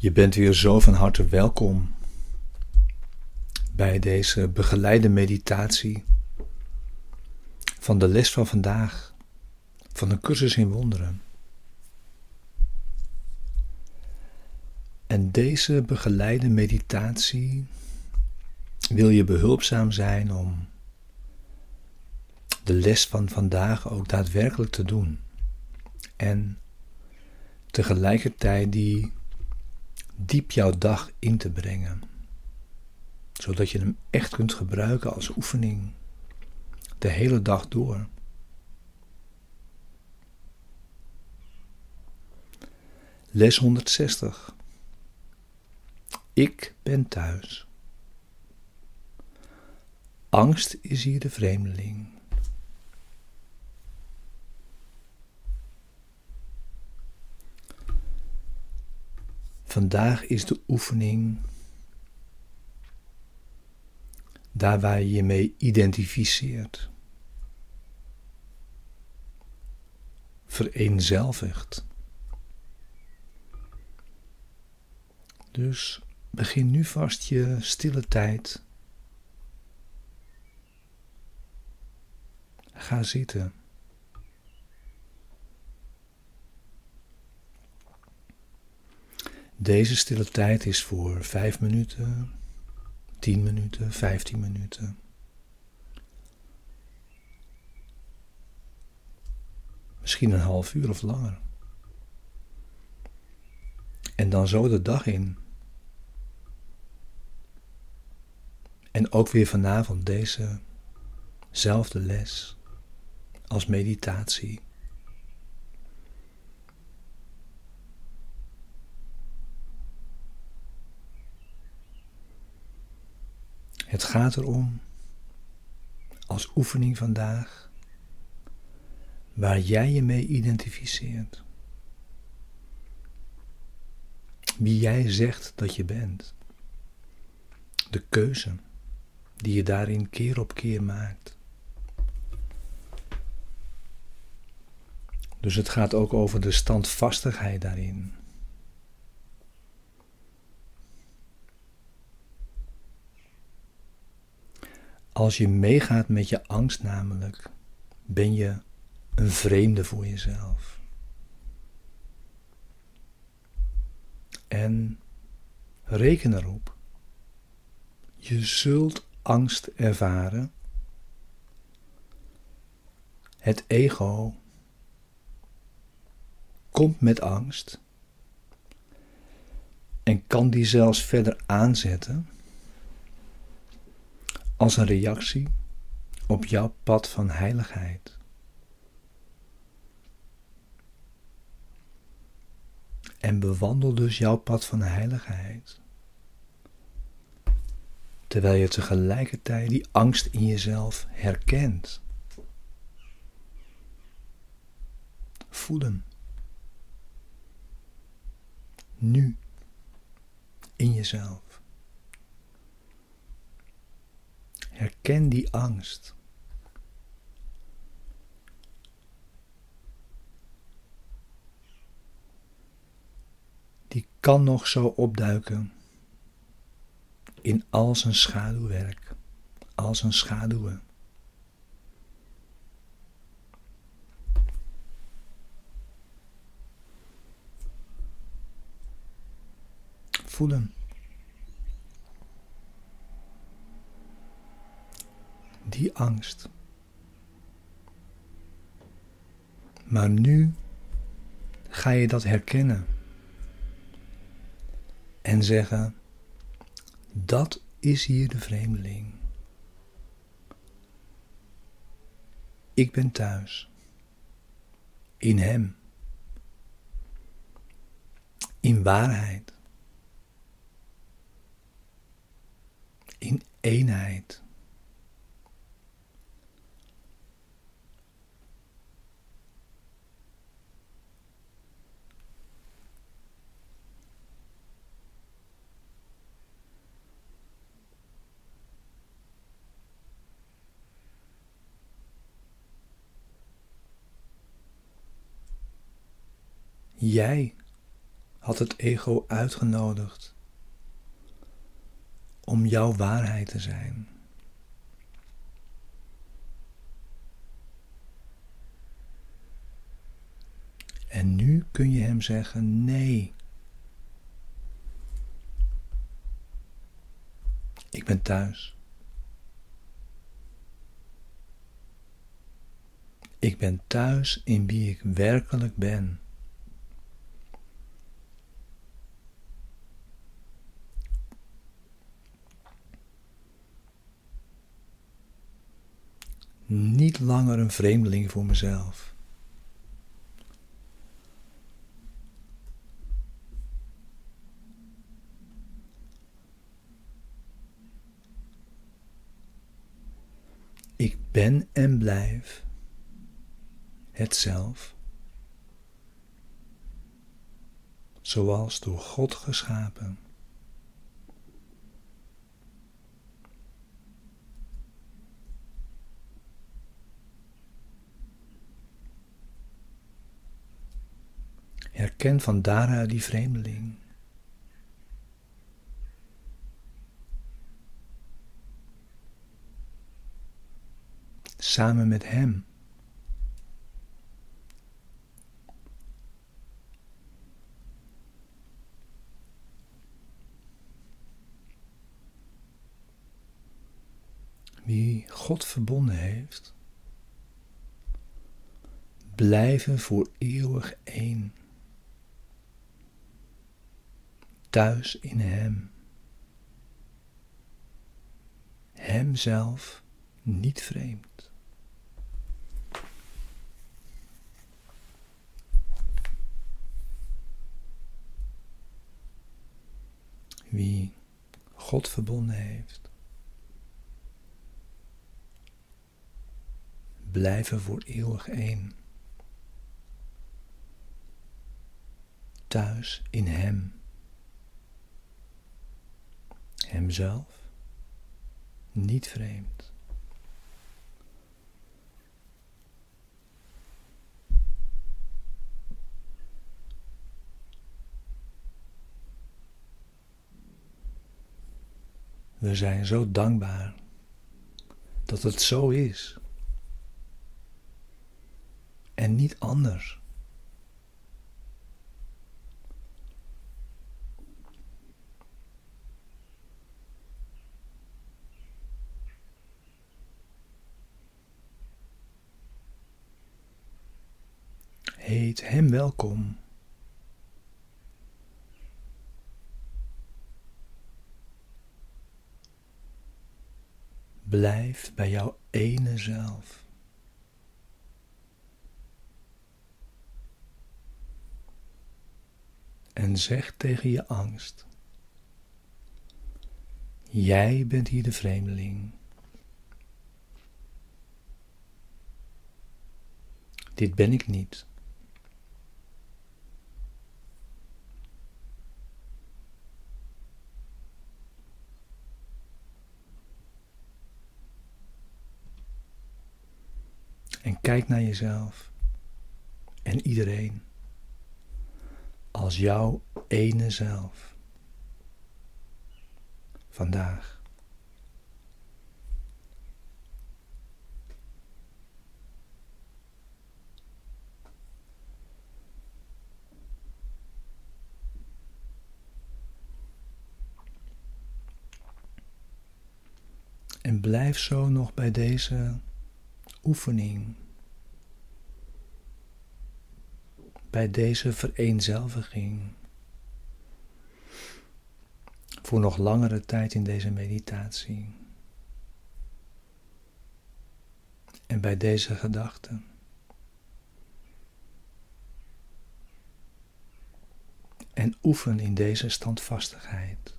Je bent weer zo van harte welkom bij deze begeleide meditatie van de les van vandaag van een cursus in wonderen. En deze begeleide meditatie wil je behulpzaam zijn om de les van vandaag ook daadwerkelijk te doen. En tegelijkertijd die diep jouw dag in te brengen. Zodat je hem echt kunt gebruiken als oefening de hele dag door. Les 160. Ik ben thuis. Angst is hier de vreemdeling. Vandaag is de oefening daar waar je je mee identificeert. Vereenzelvigt. Dus begin nu vast je stille tijd. Ga zitten. Deze stille tijd is voor 5 minuten, 10 minuten, 15 minuten. Misschien een half uur of langer. En dan zo de dag in. En ook weer vanavond dezezelfde les als meditatie. Het gaat erom, als oefening vandaag, waar jij je mee identificeert. Wie jij zegt dat je bent. De keuze die je daarin keer op keer maakt. Dus het gaat ook over de standvastigheid daarin. Als je meegaat met je angst namelijk, ben je een vreemde voor jezelf. En reken erop, je zult angst ervaren. Het ego komt met angst en kan die zelfs verder aanzetten als een reactie op jouw pad van heiligheid. En bewandel dus jouw pad van heiligheid. Terwijl je tegelijkertijd die angst in jezelf herkent. Voel hem. Nu. In jezelf. Herken die angst. Die kan nog zo opduiken in al zijn schaduwwerk, al zijn schaduwen. Voel die angst. Maar nu ga je dat herkennen en zeggen: dat is hier de vreemdeling. Ik ben thuis. In Hem. In waarheid. In eenheid. Jij had het ego uitgenodigd om jouw waarheid te zijn. En nu kun je hem zeggen: nee. Ik ben thuis. Ik ben thuis in wie ik werkelijk ben. Niet langer een vreemdeling voor mezelf. Ik ben en blijf het zoals door God geschapen. Herken van daaruit die vreemdeling. Samen met hem wie God verbonden heeft, blijven voor eeuwig één. Thuis in Hem. Hemzelf niet vreemd. Wie God verbonden heeft, blijven voor eeuwig één. Thuis in Hem. Hemzelf, niet vreemd. We zijn zo dankbaar dat het zo is en niet anders. Heet Hem welkom. Blijf bij jouw ene zelf. en zeg tegen je angst: Jij bent hier de vreemdeling. Dit ben ik niet. Kijk naar jezelf en iedereen als jouw ene zelf. Vandaag. En blijf zo nog bij deze oefening. Bij deze vereenzelviging. Voor nog langere tijd in deze meditatie. En bij deze gedachten. En oefen in deze standvastigheid.